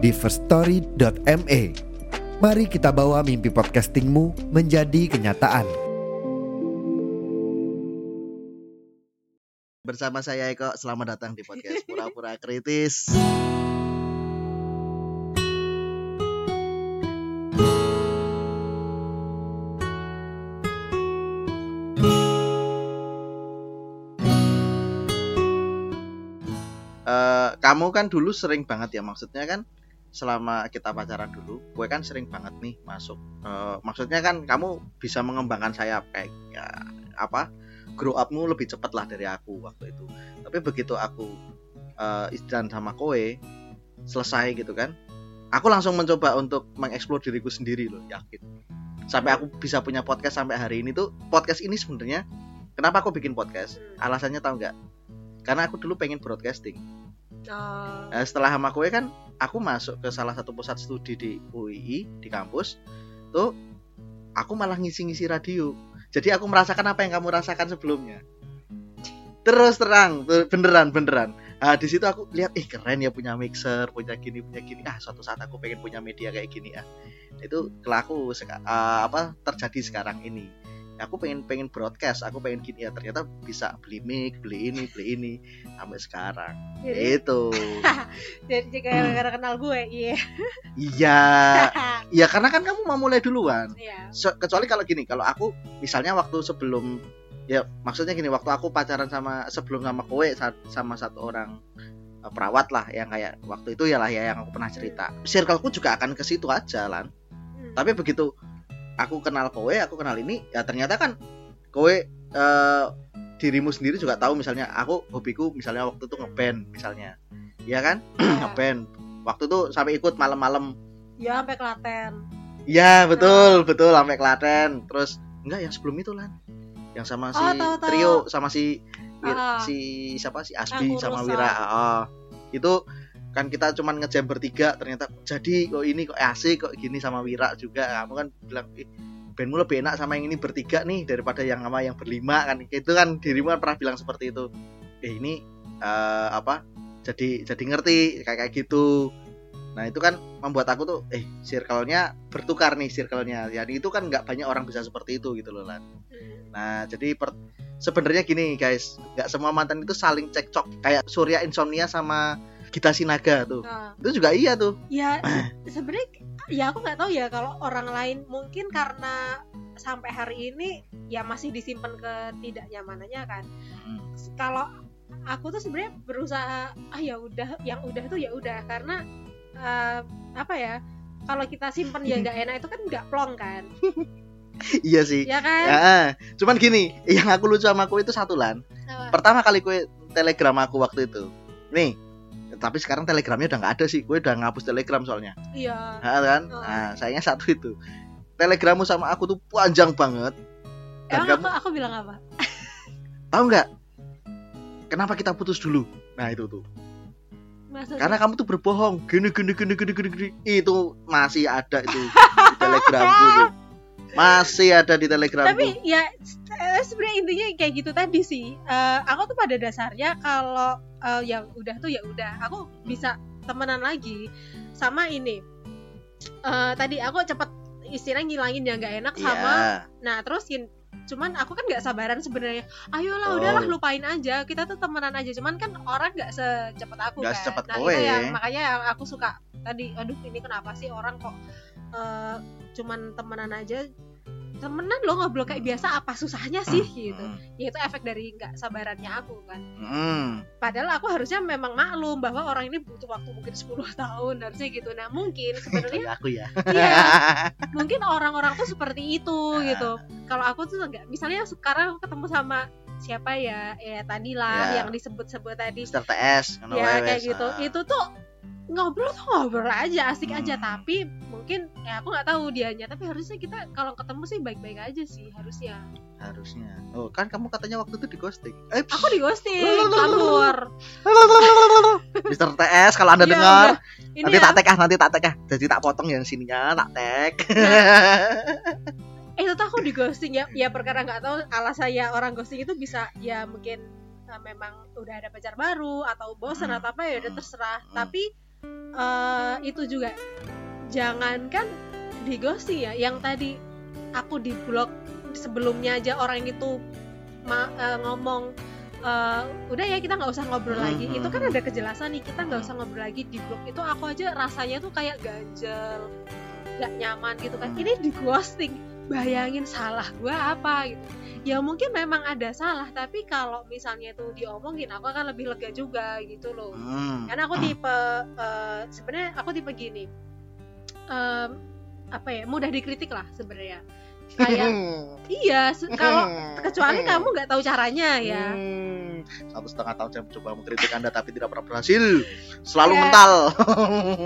di firststory.me. Mari kita bawa mimpi podcastingmu menjadi kenyataan. Bersama saya Eko, selamat datang di podcast Pura-Pura Kritis. Eh, kamu kan dulu sering banget ya maksudnya kan selama kita pacaran dulu, gue kan sering banget nih masuk. Eh, maksudnya kan kamu bisa mengembangkan sayap kayak ya, apa grow upmu lebih cepat lah dari aku waktu itu. Tapi begitu aku uh, istilah sama kowe selesai gitu kan, aku langsung mencoba untuk mengeksplor diriku sendiri loh, yakin. Sampai aku bisa punya podcast sampai hari ini tuh podcast ini sebenarnya kenapa aku bikin podcast? Alasannya tahu nggak? Karena aku dulu pengen broadcasting. Nah, setelah sama kowe kan aku masuk ke salah satu pusat studi di UII di kampus tuh aku malah ngisi-ngisi radio. Jadi aku merasakan apa yang kamu rasakan sebelumnya. Terus terang beneran beneran. Nah di situ aku lihat ih keren ya punya mixer punya gini punya gini. Ah suatu saat aku pengen punya media kayak gini ah. Itu kelaku seka- ah, apa terjadi sekarang ini aku pengen pengen broadcast aku pengen gini. Ya ternyata bisa beli mic beli ini beli ini sampai sekarang. Jadi itu jadi gara-gara kenal gue, iya. iya. Iya karena kan kamu mau mulai duluan. Iya. So- kecuali kalau gini kalau aku misalnya waktu sebelum ya maksudnya gini waktu aku pacaran sama sebelum sama kowe sa- sama satu orang eh, perawat lah yang kayak waktu itu ya lah ya yang aku pernah cerita. Circleku juga akan ke situ aja lan. Hmm. tapi begitu aku kenal kowe aku kenal ini ya ternyata kan kowe eh, dirimu sendiri juga tahu misalnya aku hobiku misalnya waktu itu ngeband misalnya ya kan Iya. ngeband waktu itu sampai ikut malam-malam Ya sampai Klaten. Iya betul betul sampai Klaten terus enggak yang sebelum itu lan yang sama si Oh, tahu, tahu. trio sama si Ah. si siapa si Asbi sama. Wira Ah, itu kan kita cuman ngejam bertiga ternyata jadi kok ini kok asik kok gini sama Wira juga. Kamu kan bilang "Ih, bandmu lebih enak sama yang ini bertiga nih daripada yang sama yang berlima kan. Itu kan dirimu kan pernah bilang seperti itu. Eh ini eh, apa jadi jadi ngerti kayak kayak gitu. Nah itu kan membuat aku tuh eh circle-nya bertukar nih circle-nya. Jadi itu kan nggak banyak orang bisa seperti itu gitu loh lan. Hmm. nah jadi per- sebenarnya gini guys nggak semua mantan itu saling cekcok. Kayak Surya Insomnia sama Gita Sinaga tuh. Nah, itu juga iya tuh. Ya sebenarnya ya aku nggak tahu ya kalau orang lain mungkin karena sampai hari ini ya masih disimpan ketidaknyamanannya kan. Hmm. Kalau aku tuh sebenarnya berusaha ah ya udah yang udah tuh ya udah. Karena eh, apa ya kalau kita simpen ya nggak enak itu kan nggak plong kan. Iya sih. Ya kan? Ya, cuman gini yang aku lucu sama aku itu satu lan. Apa? pertama kali kue telegram aku waktu itu. Nih tapi sekarang telegramnya udah nggak ada sih. Gue udah ngapus telegram soalnya. Iya. Nah, kan? Oh. nah sayangnya satu itu. Telegrammu sama aku tuh panjang banget. Dan emang kamu aku aku bilang apa? Tahu nggak? Kenapa kita putus dulu? Nah itu tuh. Maksudnya- karena kamu tuh berbohong. Gini gini gini gini gini gini. Itu masih ada itu di telegramku tuh. Masih ada di telegramku. Tapi ya eh, sebenarnya intinya kayak gitu tadi sih. Eh, aku tuh pada dasarnya kalau eh, ya udah tuh ya udah aku bisa temenan lagi sama ini Eh, tadi aku cepet istilah ngilangin yang nggak enak sama Iya. nah terus cuman aku kan nggak sabaran sebenarnya ayolah Oh. udahlah lupain aja kita tuh temenan aja cuman kan orang nggak secepat aku Nggak kan secepat nah kowe. itu yang makanya yang aku suka tadi aduh ini kenapa sih orang kok eh, cuman temenan aja temenan lo ngobrol kayak biasa apa susahnya sih gitu. Mm, ya itu efek dari nggak sabarannya aku kan. Mm. padahal aku harusnya memang maklum bahwa orang ini butuh waktu mungkin 10 tahun harusnya gitu. Nah mungkin sebenarnya aku ya. Iya. Mungkin orang-orang tuh seperti itu gitu. Kalau aku tuh enggak misalnya sekarang ketemu sama siapa ya? Ya tadi lah Ya. yang disebut-sebut tadi. Mister TS ngono ya kayak gitu. Ah. itu tuh ngobrol tuh ngobrol aja asik aja. Hmm. tapi mungkin ya aku nggak tahu dianya. Tapi harusnya kita kalau ketemu sih baik-baik aja sih harusnya. Harusnya. Oh kan kamu katanya waktu itu di ghosting. Eh aku di ghosting kabur Mister TS kalau anda Iya, dengar. nanti ya, tak tag ah nanti tak tag ah. Jadi tak potong yang sininya tak tag eh itu tuh aku di ghosting ya. Ya perkara nggak tahu alasan ya orang ghosting itu bisa ya mungkin memang udah ada pacar baru atau bosan Hmm. atau apa ya udah Hmm. terserah Hmm. tapi eh, itu juga jangankan di ghosting ya yang tadi aku di blog sebelumnya aja orang itu ma- eh, ngomong eh, udah ya kita nggak usah ngobrol Hmm, lagi itu kan hmm. ada kejelasan nih kita nggak usah ngobrol lagi di blog itu aku aja rasanya tuh kayak ganjel nggak nyaman gitu kan ini di ghosting bayangin salah gua apa gitu. Ya mungkin memang ada salah tapi kalau misalnya itu diomongin aku akan lebih lega juga gitu loh. Hmm. karena aku tipe eh, sebenarnya aku tipe gini Em, apa ya mudah dikritik lah sebenarnya. Kayak iya se- kalau kecuali kamu nggak tahu caranya ya. Hmm, satu setengah tahun saya mencoba mengkritik anda tapi tidak pernah berhasil. Selalu Ya. mental.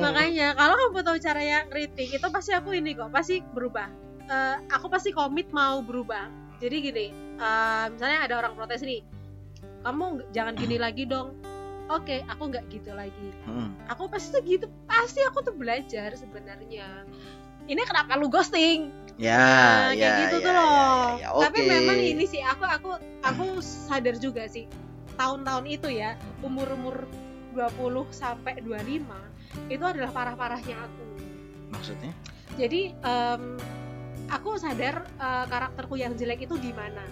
Makanya kalau kamu tahu caranya kritik itu pasti aku ini kok pasti berubah Eh, aku pasti komit mau berubah jadi gini eh, misalnya ada orang protes nih kamu jangan gini lagi dong oke aku nggak gitu lagi Hmm. aku pasti tuh gitu pasti aku tuh belajar sebenarnya ini kenapa lu ghosting ya Nah, ya kayak gitu ya, tuh ya, loh. ya, ya. Tapi Oke. memang ini sih aku aku aku sadar juga sih tahun-tahun itu ya umur-umur 20 sampai 25 itu adalah parah-parahnya aku. maksudnya Jadi em, aku sadar eh, karakterku yang jelek itu di mana.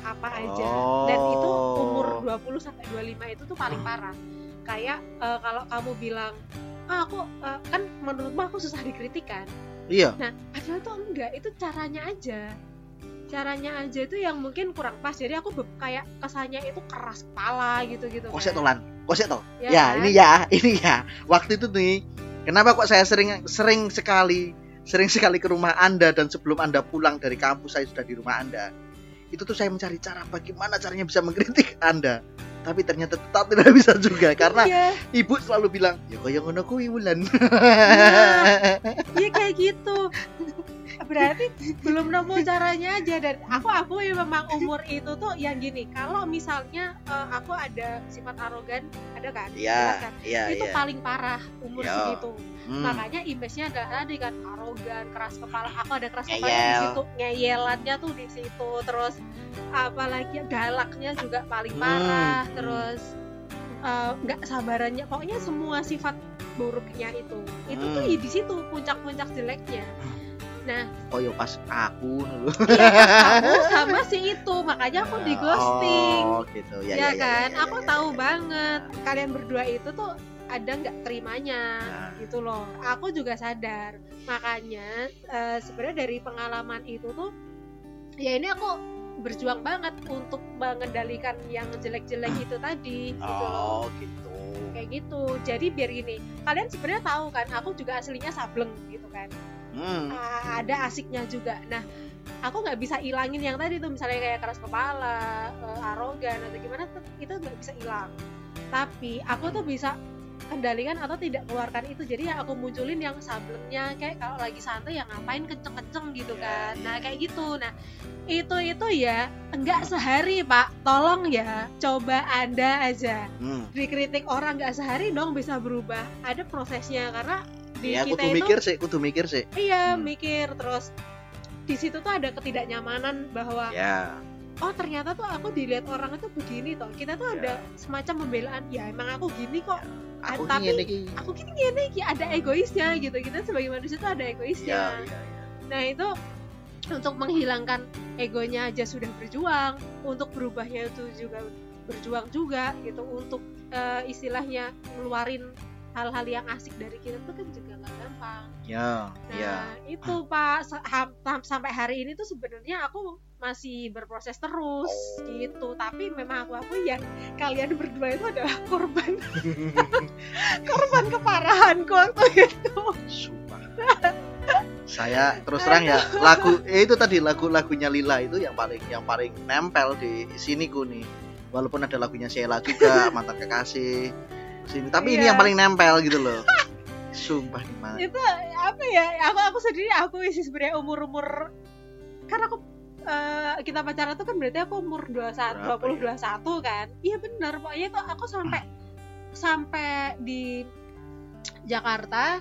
Apa aja. Dan itu umur Oh. 20 sampai 25 itu tuh paling parah. Kayak eh, kalau kamu bilang ah aku eh, kan menurutmu aku susah dikritik kan iya Nah, padahal tuh enggak, itu caranya aja. Caranya aja itu yang mungkin kurang pas. Jadi aku kayak kesannya itu keras kepala gitu-gitu. kosek kan. tolan kosek tol Ya ya kan? ini ya ini ya waktu itu nih kenapa kok saya sering sering sekali sering sekali ke rumah anda dan sebelum anda pulang dari kampus saya sudah di rumah anda. Itu tuh saya mencari cara bagaimana caranya bisa mengkritik anda. Tapi ternyata tetap tidak bisa juga karena Iya, ibu selalu bilang ya kaya ngono kuwi wulan. Iya. Kayak gitu. Berarti belum nemu caranya aja dan aku aku ya memang umur itu tuh yang gini. Kalau misalnya eh, aku ada sifat arogan, ada kan? Iya kan? iya itu iya paling parah umur Yo. segitu. Hmm. makanya image-nya adalah tadi kan arogan keras kepala aku ada keras kepala di Ngeyel. situ ngeyelannya tuh di situ terus apalagi galaknya juga paling parah Hmm. terus eh, nggak sabarannya pokoknya semua sifat buruknya itu itu tuh Hmm. di situ puncak-puncak jeleknya nah. Koyo pas aku. Dulu iya pas aku sama si itu makanya aku di ghosting. Oh gitu. Ya, ya, ya, ya, kan? ya, ya, aku ya, tahu ya, ya. banget kalian berdua itu tuh ada nggak terimanya Nah. gitu loh. Aku juga sadar. Makanya eh, sebenarnya dari pengalaman itu tuh ya ini aku berjuang banget untuk mengendalikan yang jelek-jelek itu tadi gitu loh. Oh gitu. Kayak gitu. Jadi biar gini kalian sebenarnya tahu kan aku juga aslinya sableng gitu kan hmm. Ah, ada asiknya juga. Nah aku nggak bisa ilangin yang tadi tuh misalnya kayak keras kepala eh, arogan atau gimana tuh, itu nggak bisa hilang. Tapi aku tuh bisa kendalikan atau tidak keluarkan itu. Jadi ya aku munculin yang sablengnya kayak kalau lagi santai ya ngapain kenceng-kenceng gitu Ya, kan. ya, nah ya. kayak gitu. Nah itu itu ya enggak sehari pak. Tolong ya coba anda aja. Hmm. dikritik orang nggak sehari dong bisa berubah. Ada prosesnya karena di ya kita kudu itu mikir sih kudu mikir sih. Iya Hmm. mikir terus di situ tuh ada ketidaknyamanan bahwa ya. Oh ternyata tuh aku dilihat orang itu begini toh. Kita tuh Ya. ada semacam pembelaan ya emang aku gini kok. Aku tapi ini iki. aku gini gini ada egoisnya gitu. Kita sebagai manusia tuh ada ya, egoisnya ya, ya. nah itu untuk menghilangkan egonya aja sudah berjuang untuk berubahnya itu juga berjuang juga gitu untuk eh, istilahnya ngeluarin hal-hal yang asik dari kita tuh kan juga nggak gampang. Ya Nah, ya. itu Pak ham- tam- sampai hari ini tuh sebenarnya aku masih berproses terus Oh. gitu. Tapi memang aku aku yang kalian berdua itu adalah korban. Korban keparahanku waktu itu. sumpah saya terus terang ya lagu eh, itu tadi lagu-lagunya Lila itu yang paling yang paling nempel di sini ku nih. Walaupun ada lagunya Sheila juga mantan kekasih sini. Tapi ini Iya. yang paling nempel gitu loh. Sumpah gimana? Itu apa ya aku aku sendiri aku sih sebenarnya umur umur kan aku eh, kita pacaran tuh kan berarti aku umur 21 Berapa 20 ya? 21 kan? Iya bener. Pokoknya itu aku sampai sampai di Jakarta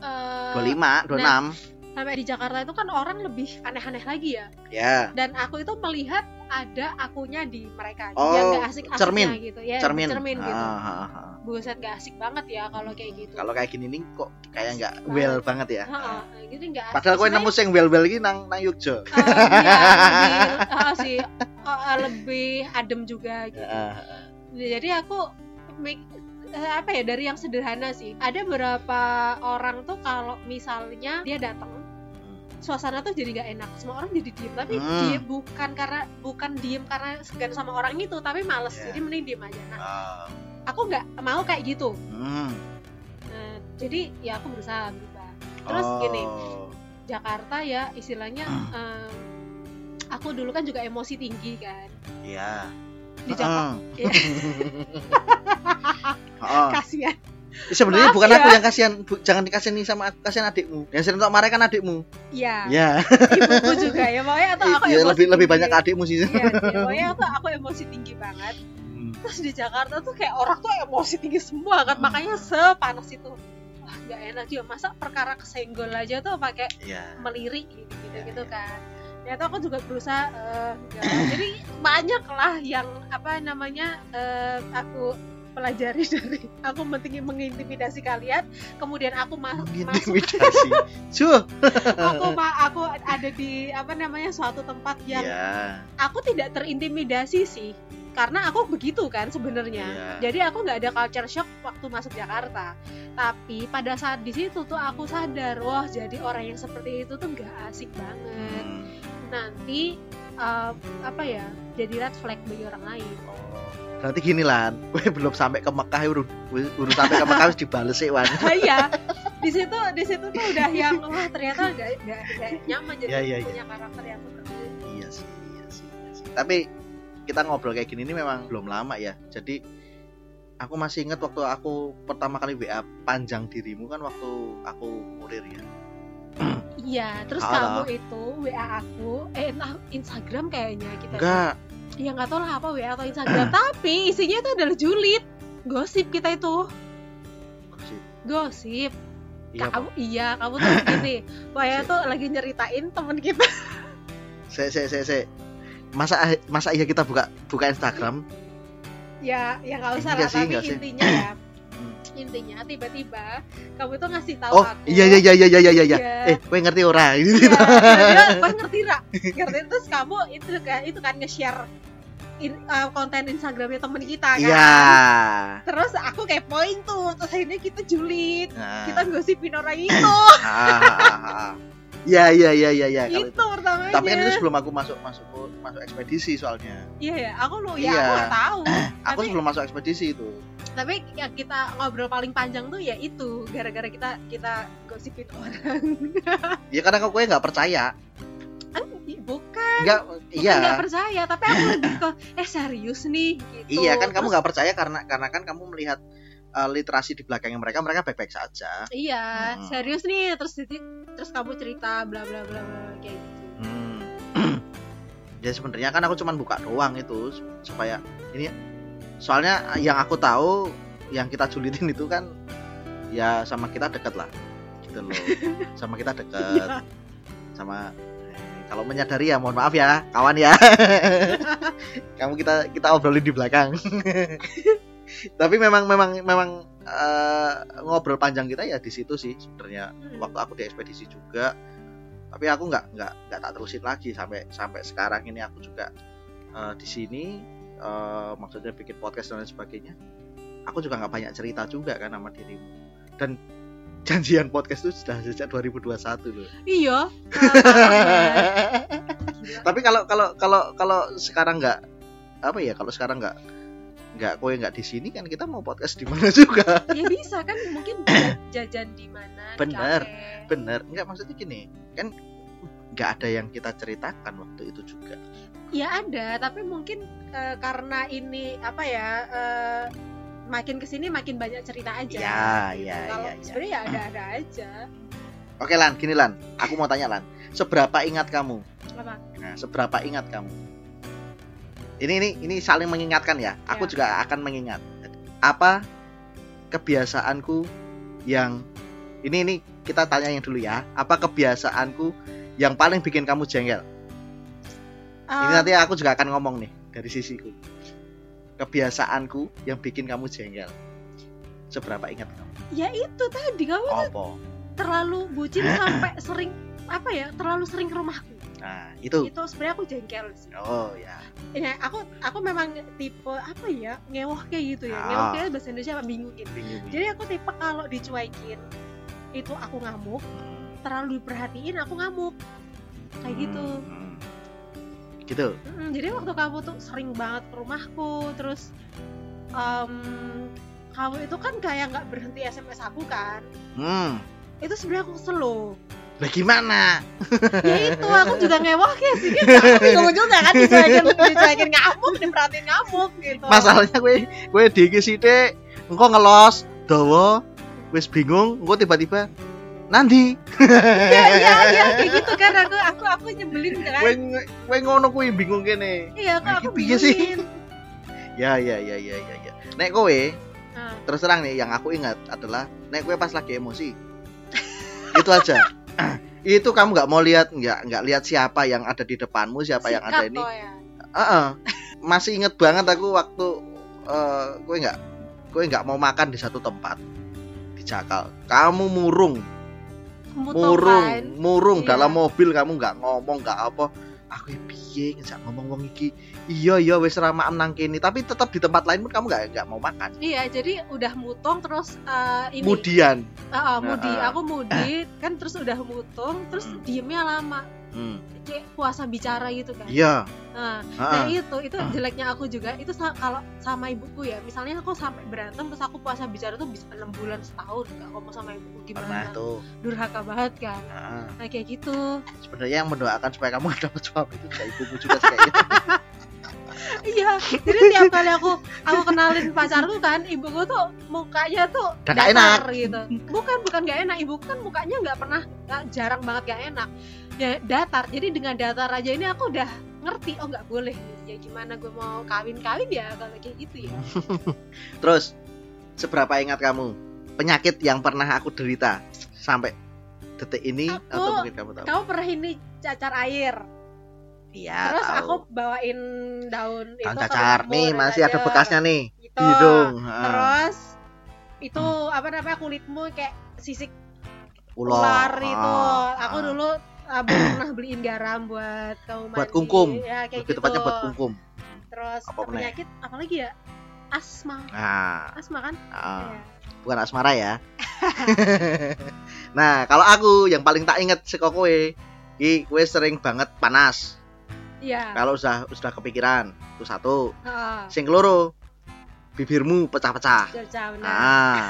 eh, 25 26 sampai di Jakarta itu kan orang lebih aneh-aneh lagi ya. Ya dan aku itu melihat ada akunya di mereka. Oh, yang gak asik cermin. gitu. Ya cermin. cermin gitu. Ah, ah, ah. buset gak asik banget ya kalau kayak gitu. Kalau kayak gini nih kok kayak nggak well banget. banget ya? Heeh, gitu nggak asik. padahal gue nemu sing well well ini nang nang Yogyo eh, iya, lebih sih. Eh, lebih adem juga gitu. Ah, jadi aku mik- eh, apa ya dari yang sederhana sih. Ada beberapa orang tuh kalau misalnya dia datang suasana tuh jadi gak enak semua orang jadi diem tapi Hmm. dia bukan karena bukan diem karena segan sama orang itu tapi males Iya. jadi mending diem aja nah ah. aku nggak mau kayak gitu Hmm. nah, jadi ya aku berusaha berubah terus Oh. gini Jakarta ya istilahnya Hmm. em, aku dulu kan juga emosi tinggi kan Iya. di Jakarta Heeh. Iya. Heeh. kasihan Sebenarnya Maaf bukan ya. aku yang kasihan, bu- jangan dikasihani sama aku, kasihan adikmu. Yang sering tak marah kan adikmu. ya Ya, ibuku juga ya pokoknya atau aku Iya, emosi lebih lebih tinggi. banyak adikmu sih. Iya, sih. pokoknya aku, aku emosi tinggi banget Hmm. terus di Jakarta tuh kayak orang tuh emosi tinggi semua kan Hmm. makanya sepanas itu wah nggak enak juga masa perkara kesenggol aja tuh pakai Iya. melirik gitu gitu, Iya, gitu iya. kan ternyata aku juga berusaha enggak. jadi banyak lah yang apa namanya eh, aku pelajari dari aku pentingin mengintimidasi kalian kemudian aku ma- masuk Intimidasi. Suh. aku ma- aku ada di apa namanya suatu tempat yang Iya. aku tidak terintimidasi sih karena aku begitu kan sebenarnya Iya. jadi aku nggak ada culture shock waktu masuk Jakarta tapi pada saat di situ tuh aku sadar wah jadi orang yang seperti itu tuh nggak asik banget Hmm. nanti uh, apa ya jadi red flag bagi orang lain Oh. Berarti gini lah, gue belum sampai ke Mekah urut urut sampai ke Mekah harus dibales sih Wan. iya di situ di situ tuh udah yang wah ternyata nggak nggak nggak nyaman jadi iya, iya. punya karakter yang seperti itu Iya sih, iya sih, iya sih. Tapi kita ngobrol kayak gini ini memang belum lama ya. Jadi aku masih ingat waktu aku pertama kali WA panjang dirimu kan waktu aku kurir ya. iya terus Halo. kamu itu WA aku eh entah Instagram kayaknya kita Enggak, ya nggak tahu lah apa WA atau Instagram tapi isinya itu adalah julid gosip kita itu gosip Iya, kamu iya kamu tuh gini Waya tuh lagi nyeritain temen kita se se se se. Masa masa iya kita buka buka Instagram? ya ya nggak usah lah sih, tapi enggak sih. intinya ya Hmm. intinya tiba-tiba kamu tuh ngasih tahu Oh, aku iya iya iya iya iya iya. iya. Iya. Eh, gue ngerti ora. Iya, dia gue ngerti ra ngerti terus kamu itu kan itu kan nge-share in- uh, konten Instagramnya temen kita kan Iya. terus aku kepoin tuh terus akhirnya kita julid Nah. kita gosipin orang itu. Iya iya iya iya iya. kalau itu itu. pertamanya Tapi kan itu sebelum aku masuk masuk masuk ekspedisi soalnya. iya ya aku lu ya Iya. aku nggak tahu Aku tapi sebelum masuk ekspedisi itu. tapi ya kita ngobrol paling panjang tuh ya itu gara-gara kita kita gosipin orang Ya karena kau gue nggak percaya. Ah, i- bukan bukan iya. nggak percaya tapi aku lebih ke eh serius nih gitu Iya kan kamu nggak percaya karena karena kan kamu melihat uh, literasi di belakangnya mereka mereka baik-baik saja. iya Hmm. serius nih terus jadi terus kamu cerita bla bla bla bla kayak gitu Hmm. ya sebenarnya kan aku cuman buka doang itu supaya ini soalnya yang aku tahu yang kita julitin itu kan ya sama kita deket lah gitu loh sama kita deket sama eh, kalau menyadari ya mohon maaf ya kawan ya. Kamu kita kita obrolin di belakang. Tapi memang memang memang eh, ngobrol panjang kita ya di situ sih sebenarnya. Hmm. waktu aku di ekspedisi juga tapi aku nggak nggak nggak tak terusin lagi sampai sampai sekarang ini aku juga eh, di sini eh, maksudnya bikin podcast dan lain sebagainya. Aku juga nggak banyak cerita juga kan sama dirimu. Dan janjian podcast itu sudah sejak 2021 loh iya tapi kalau kalau kalau kalau sekarang nggak apa ya kalau sekarang nggak nggak kowe nggak di sini kan kita mau podcast di mana juga ya bisa kan mungkin ja- jajan di mana di Bener. kafe. bener nggak maksudnya gini kan nggak ada yang kita ceritakan waktu itu juga ya ada tapi mungkin eh, karena ini apa ya eh, makin ke sini makin banyak cerita aja Ya, gitu. ya, kalau ya, ya. sebenarnya ya ada-ada aja Oke Lan, gini Lan, aku mau tanya Lan, seberapa ingat kamu? apa Nah, seberapa ingat kamu? Ini ini ini saling mengingatkan ya. Aku Ya. juga akan mengingat. Apa kebiasaanku yang ini ini kita tanya yang dulu ya. Apa kebiasaanku yang paling bikin kamu jengkel? Ini Um, nanti aku juga akan ngomong nih dari sisiku. Kebiasaanku yang bikin kamu jengkel. Seberapa ingat kamu? ya itu tadi kamu Apa? terlalu bucin sampai sering apa ya terlalu sering ke rumahku Nah, itu. itu sebenarnya aku jengkel sih Oh ya. ya aku aku memang tipe apa ya ngewoh kayak gitu ya Ah. ngewoh kayak bahasa Indonesia apa bingungin Bingung. jadi aku tipe kalau dicuekin itu aku ngamuk terlalu diperhatiin aku ngamuk kayak gitu Hmm. Gitu. Mm, jadi waktu kamu tuh sering banget ke rumahku terus em, kamu itu kan kayak nggak berhenti SMS aku kan? Hmm. itu sebenarnya aku kesel loh Lah gimana? ya itu aku juga ngewoh kayak sih gitu. Aku bingung juga kan dicuekin dicuekin ngamuk diperhatiin ngamuk gitu. Masalahnya gue gue dikit sithik engko ngelos dawa wis bingung engko tiba-tiba nanti iya iya iya kayak gitu kan. Aku aku aku nyebelin kan. Gue ngono kuwi bingung kene. Iya aku Nah, aku piye sih? ya ya ya ya ya ya. Nek kowe Nah, terus terang nih yang aku ingat adalah nek kowe pas lagi emosi. Itu aja. Itu kamu nggak mau lihat nggak nggak lihat siapa yang ada di depanmu siapa yang ada sikap ini. ya. Heeh. masih inget banget aku waktu eh gue nggak gue nggak mau makan di satu tempat. Di Jakal. Kamu murung murung Mutokan. murung Iya. dalam mobil kamu nggak ngomong nggak apa aku ya piye ngejak ngomong wong iki iya iya wis ramaan nang kene tapi tetap di tempat lain pun kamu nggak nggak mau makan Iya, jadi udah mutong terus eh, ini. kemudian Ah, ah, mudi, Nah, ah. aku mudi kan terus udah mutung, terus Hmm. diemnya lama, hmm, kayak puasa bicara gitu kan. iya Nah, nah itu itu jeleknya aku juga. Itu sa- kalau sama ibuku ya, misalnya aku sampai berantem terus aku puasa bicara tuh bisa enam bulan setahun nggak ngomong sama ibuku pernah gimana. tuh Durhaka banget kan. Heeh. Nah kayak gitu. sebenarnya yang mendoakan supaya kamu gak dapet suami itu juga ibumu juga sih kayaknya Iya, jadi tiap kali aku aku kenalin pacarku kan, ibuku tuh mukanya tuh gak datar gitu. Bukan bukan gak enak, ibuku kan mukanya nggak pernah nggak jarang banget gak enak. Ya datar. Jadi dengan datar aja ini aku udah ngerti oh nggak boleh ya gimana gue mau kawin kawin ya kalau kayak gitu ya terus seberapa ingat kamu penyakit yang pernah aku derita sampai detik ini Aku- atau mungkin kamu tahu kamu pernah ini cacar air iya terus tahu. aku bawain daun itu Daun ke cacar nih masih ada bekasnya nih gitu. hidung Ha. terus itu apa namanya kulitmu kayak sisik ular, ular itu Ah, aku ah. dulu pernah beliin garam buat kamu mandi. Buat kungkum. ya kayak lebih gitu. tepatnya buat kungkum. Terus Apa meneh? penyakit apalagi ya? Asma. Nah. Asma kan? Ah. Iya. bukan asmara ya. Nah kalau aku yang paling tak inget seko kowe iki kowe sering banget panas. Iya. Kalau sudah sudah kepikiran itu satu. Heeh. sing keloro bibirmu pecah-pecah. Cerca, benar. ah.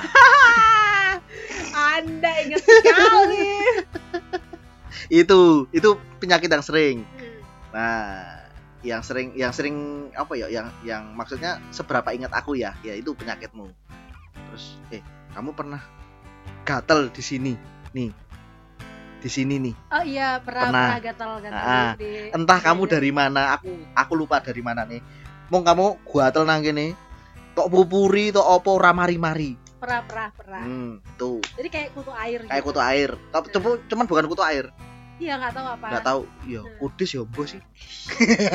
Anda ingat sekali itu itu penyakit yang sering. Hmm. nah yang sering yang sering apa ya yang yang maksudnya seberapa ingat aku ya ya itu penyakitmu. Terus eh kamu pernah gatel di sini nih. Di sini nih. Oh iya pernah Pernah. pernah gatal gatal Ah, di entah kamu di- dari mana aku aku lupa dari mana nih. Mau kamu gatel nang kene tok pupuri tok opo ora mari-mari. Pernah pernah pernah. Hmm tuh. Jadi kayak kutu air kayak gitu. kutu air. Tapi cuman- cuman bukan kutu air iya nggak tahu apa. Nggak tahu. Ya Hmm. kudis ya mbok sih.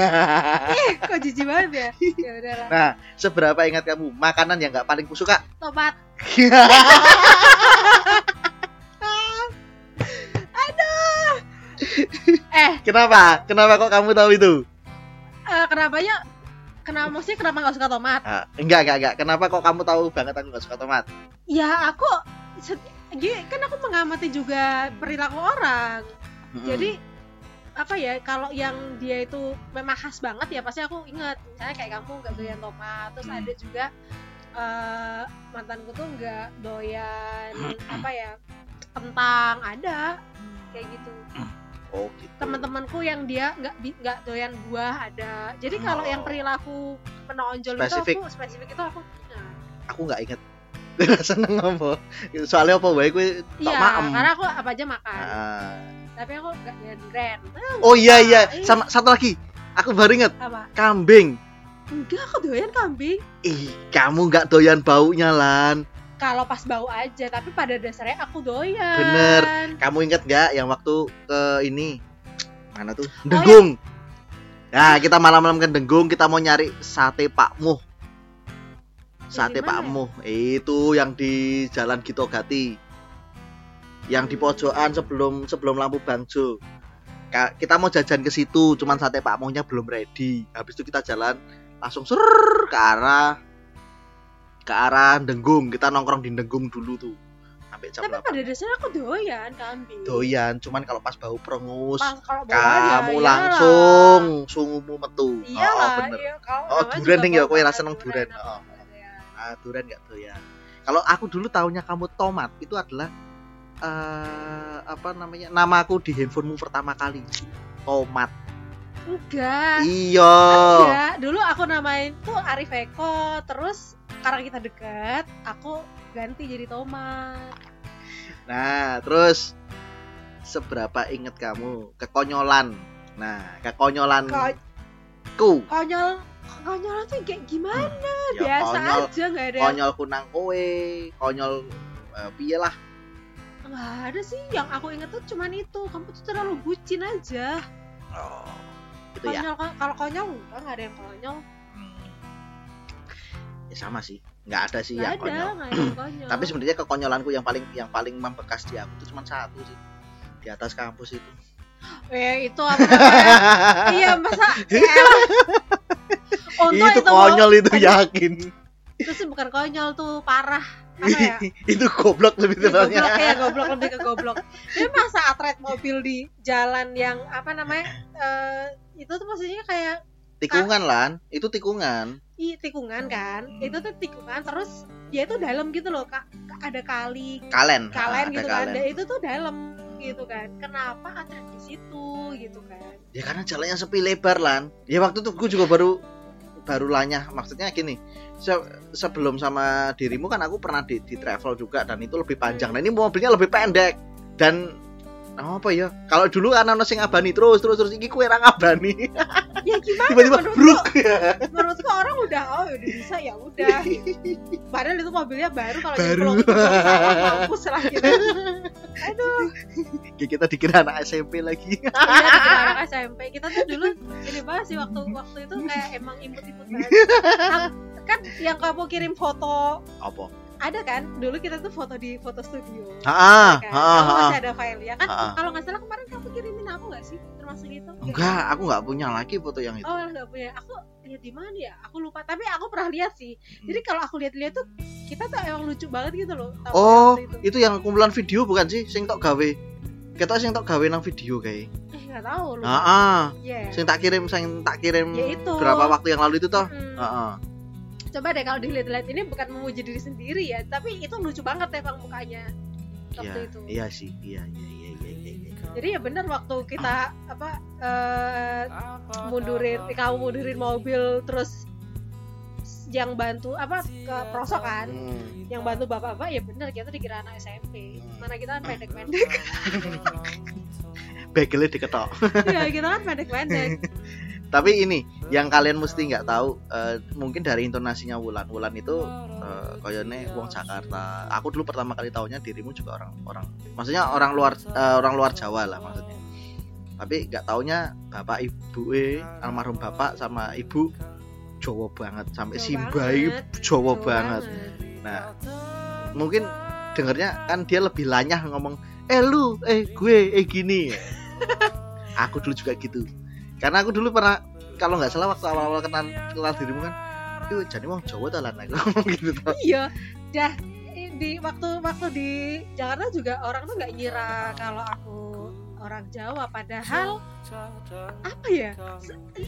Kok jijik banget ya? Ya udahlah. Nah seberapa ingat kamu? Makanan yang nggak paling kusuka? Tomat. Eh. Kenapa? Kenapa kok kamu tahu itu? eh, kenapanya? Kenapa maksudnya kenapa nggak suka tomat? Ah, enggak, enggak, enggak. Kenapa kok kamu tahu banget aku gak suka tomat? ya aku kan aku mengamati juga perilaku orang Mm-mm. jadi apa ya kalau yang dia itu memang khas banget ya pasti aku ingat misalnya kayak kamu nggak doyan tomat terus Hmm. ada juga eh, mantanku tuh nggak doyan apa ya kentang ada kayak gitu oh gitu. teman-temanku yang dia nggak nggak doyan buah ada jadi kalau Oh. yang perilaku menonjol Spesifik. itu aku spesifik itu aku nah, aku nggak inget seneng apa soalnya apa baik gue tak Iya, karena aku apa aja makan. Ah. Tapi aku gak. Ah, oh iya iya sama satu lagi aku baru inget apa? kambing Enggak, aku doyan kambing. ih kamu nggak doyan baunya lan Kalau pas bau aja, tapi pada dasarnya aku doyan. Bener. kamu inget nggak yang waktu ke ini mana Oh, tuh iya. Denggung nah kita malam-malam ke Denggung kita mau nyari sate Pak Muh sate Pak ya? Muh itu yang di Jalan Gito Gati yang di pojokan sebelum sebelum lampu Bangjo kita mau jajan ke situ cuman sate Pak Muhnya belum ready habis itu kita jalan langsung ser ke arah ke arah Denggung kita nongkrong di Denggung dulu tuh sampai jam Tapi 8 pada dasarnya aku doyan kambing. doyan cuman kalau pas bau perengus Pas kalau bau aja, kamu iyalah. langsung sungumu metu Iyalah, oh, bener iya, Oh, juga nih ya, bau kowe ra banget seneng durian. aku Oh. ah durian nggak doyan kalau aku dulu taunya kamu tomat itu adalah eh apa namanya namaku di handphonemu pertama kali tomat Enggak. iya Enggak, dulu aku namain tuh Arif Eko, terus karena kita dekat, aku ganti jadi Tomat. nah terus seberapa inget kamu kekonyolan nah kekonyolan Ko- ku konyol, konyol tuh kayak gimana? ya, Biasa konyol aja nggak ada. konyol kunang kowe konyol eh, piye lah Nggak ada sih. Yang aku inget tuh cuman itu. Kamu tuh terlalu bucin aja. oh, itu ya Konyol, kalau konyol enggak nggak ada yang konyol. Hmm. ya sama sih nggak ada sih Nggak yang ada, konyol nggak ada yang konyol. tapi sebenarnya kekonyolanku yang paling yang paling membekas di aku itu cuma satu sih di atas kampus itu eh itu apa iya masa ya. Itu mau- konyol itu yakin itu sih bukan konyol tuh parah apa ya? Itu goblok lebih Iya, tepatnya. Goblok ya goblok lebih ke goblok. Dia masa atret mobil di jalan yang apa namanya eh, itu tuh maksudnya kayak tikungan lan. Itu tikungan. I tikungan kan? Itu tuh tikungan terus dia itu dalam gitu loh kak. Ada kali kalen. kalian Ah, gitu kan. kalen. dan itu tuh dalam gitu kan. Kenapa atret di situ gitu kan? Ya karena jalannya sepi lebar lan. Ya waktu itu gue juga baru baru lanyah. Maksudnya gini se- sebelum sama dirimu kan aku pernah di, di travel juga dan itu lebih panjang. Nah ini mobilnya lebih pendek dan apa ya? Kalau dulu kan ono sing abani terus terus terus iki kue ngabani. Ya gimana tiba-tiba bruk. Menurutku orang udah oh udah bisa ya udah. Padahal itu mobilnya baru kalau Baru. mampus lah gitu. Aduh. Kayak kita dikira anak SMP lagi. Iya dikira anak SMP kita tuh dulu ini banget sih waktu waktu itu kayak emang imut-imut banget. Kan yang kamu kirim foto apa ada kan? Dulu kita tuh foto di foto studio. Ah kan? ah, Kamu ah. masih ada filenya kan? Ah, ah. kalau nggak salah kemarin kamu kirimin aku nggak sih? Termasuk itu? Enggak aku nggak punya lagi foto yang itu. Oh nggak punya. Aku lihat di mana ya? Aku lupa. Tapi aku pernah lihat sih. Jadi kalau aku lihat-lihat tuh kita tuh emang lucu banget gitu loh. Oh itu. itu yang kumpulan video bukan sih? Sing tok gawe. Kita sing tok gawe nang video kayak. Eh nggak tahu lupa. Ah ah Iya. sing tak kirim sing tak kirim ya itu. berapa waktu yang lalu itu toh. Mm-mm. ah ah. Coba deh kalau dilihat-lihat ini bukan memuji diri sendiri ya tapi itu lucu banget emang mukanya waktu iya itu. iya sih. Iya iya iya iya iya, iya. jadi ya benar waktu kita apa eh mundurin kamu mundurin mobil terus yang bantu apa ke prosok kan Hmm. yang bantu bapak-bapak ya bener kita dikira anak SMP mana kita kan pendek-pendek. Begelnya diketok. Ya kita kan pendek-pendek tapi ini yang kalian mesti nggak tahu eh, mungkin dari intonasinya Wulan. Wulan itu eh, koyone wong Jakarta. Aku dulu pertama kali tahunya dirimu juga orang orang maksudnya orang luar eh, orang luar Jawa lah maksudnya. Tapi nggak taunya bapak ibu eh almarhum bapak sama ibu Jawa banget sampai Simbai banget. Jawa Jawa banget. Nah mungkin dengernya kan dia lebih lanyah ngomong eh lu eh gue eh gini. Aku dulu juga gitu karena aku dulu pernah kalau nggak salah waktu awal-awal kenal kenal dirimu kan itu jadi wong Jawa tuh lan aku ngomong gitu tuh iya. Dah di waktu waktu di Jakarta juga orang tuh nggak ngira kalau aku orang Jawa. Padahal apa ya?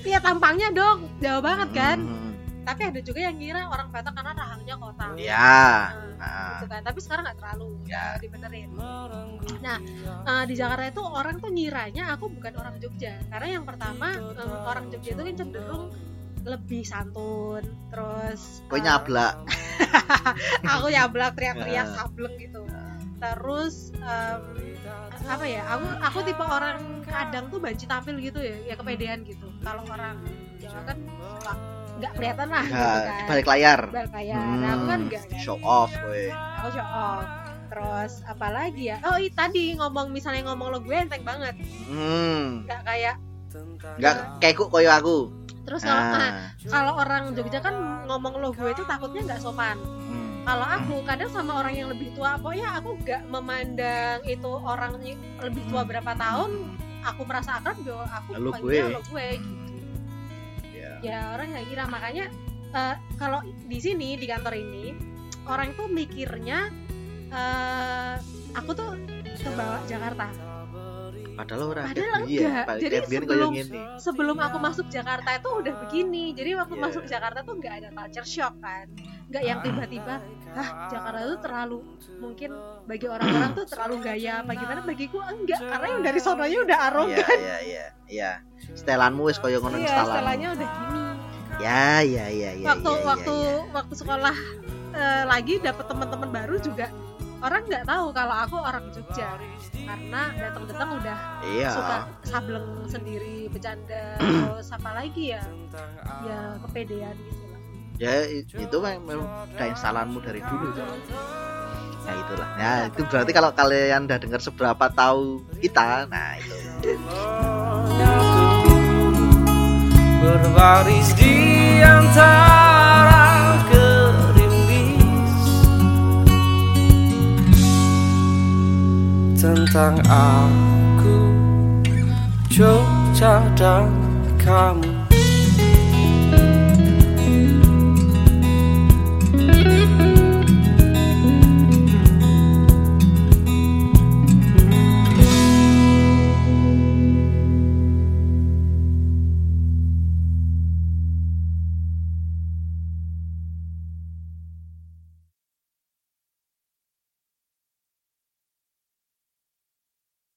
Ya tampangnya dong Jawa banget kan? Hmm, tapi ada juga yang ngira orang Batak karena rahangnya kota ya Nah, nah, gitu kan. Tapi sekarang nggak terlalu Ya. dibenerin. Nah eh, di Jakarta itu orang tuh ngiranya aku bukan orang Jogja. Karena yang pertama em, orang Jogja itu kan cenderung lebih santun terus Kowe eh, nyablak. aku nyablak teriak-teriak Ah. sableng gitu. Terus em, apa ya aku aku tipe orang kadang tuh banci tampil gitu ya ya kepedean gitu. Kalau orang Jawa kan nggak- nggak kelihatan lah gitu Enggak, kan balik layar. balik layar nah, aku kan Hmm, enggak kan. show off kowe. aku show off terus apalagi ya oh i- tadi ngomong misalnya ngomong lo gue enteng banget Hmm. nggak kayak Enggak kayak kok koyo aku. terus kalau ah, Ah. kalau orang Jogja kan ngomong lo gue itu takutnya nggak sopan Hmm. kalau aku kadang sama orang yang lebih tua pokoknya aku nggak memandang itu orang lebih tua berapa tahun aku merasa akrab yo aku panggilnya gue. lo gue gitu Ya. ya orang nggak kira makanya eh, kalau di sini di kantor ini orang tuh mikirnya eh aku tuh kebawa Jakarta Padahal ora. Padahal Iya, enggak. Pak. Jadi sebelum- sebelum aku masuk Jakarta itu udah begini jadi waktu Iya. masuk Jakarta tuh nggak ada culture shock kan nggak yang tiba-tiba ah Jakarta tuh terlalu mungkin bagi orang-orang tuh terlalu gaya apa gimana bagiku enggak karena yang dari sononya udah Iya, arogan iya, iya. Iya. Setelanmu wis koyo ngono iya setelan. setelahnya udah gini Ya, ya, ya, ya. waktu ya, ya, waktu ya. waktu sekolah eh, lagi dapet teman-teman baru juga orang nggak tahu kalau aku orang Jogja karena datang-datang udah Iya. suka sableng sendiri bercanda terus apa lagi ya ya kepedean gitu Ya itu memang keinstalanmu dari dulu kan. Nah itulah. Ya itu berarti kalau kalian udah dengar seberapa tahu kita, nah itu. berbaris di antara gerimis tentang aku Jogja dan kamu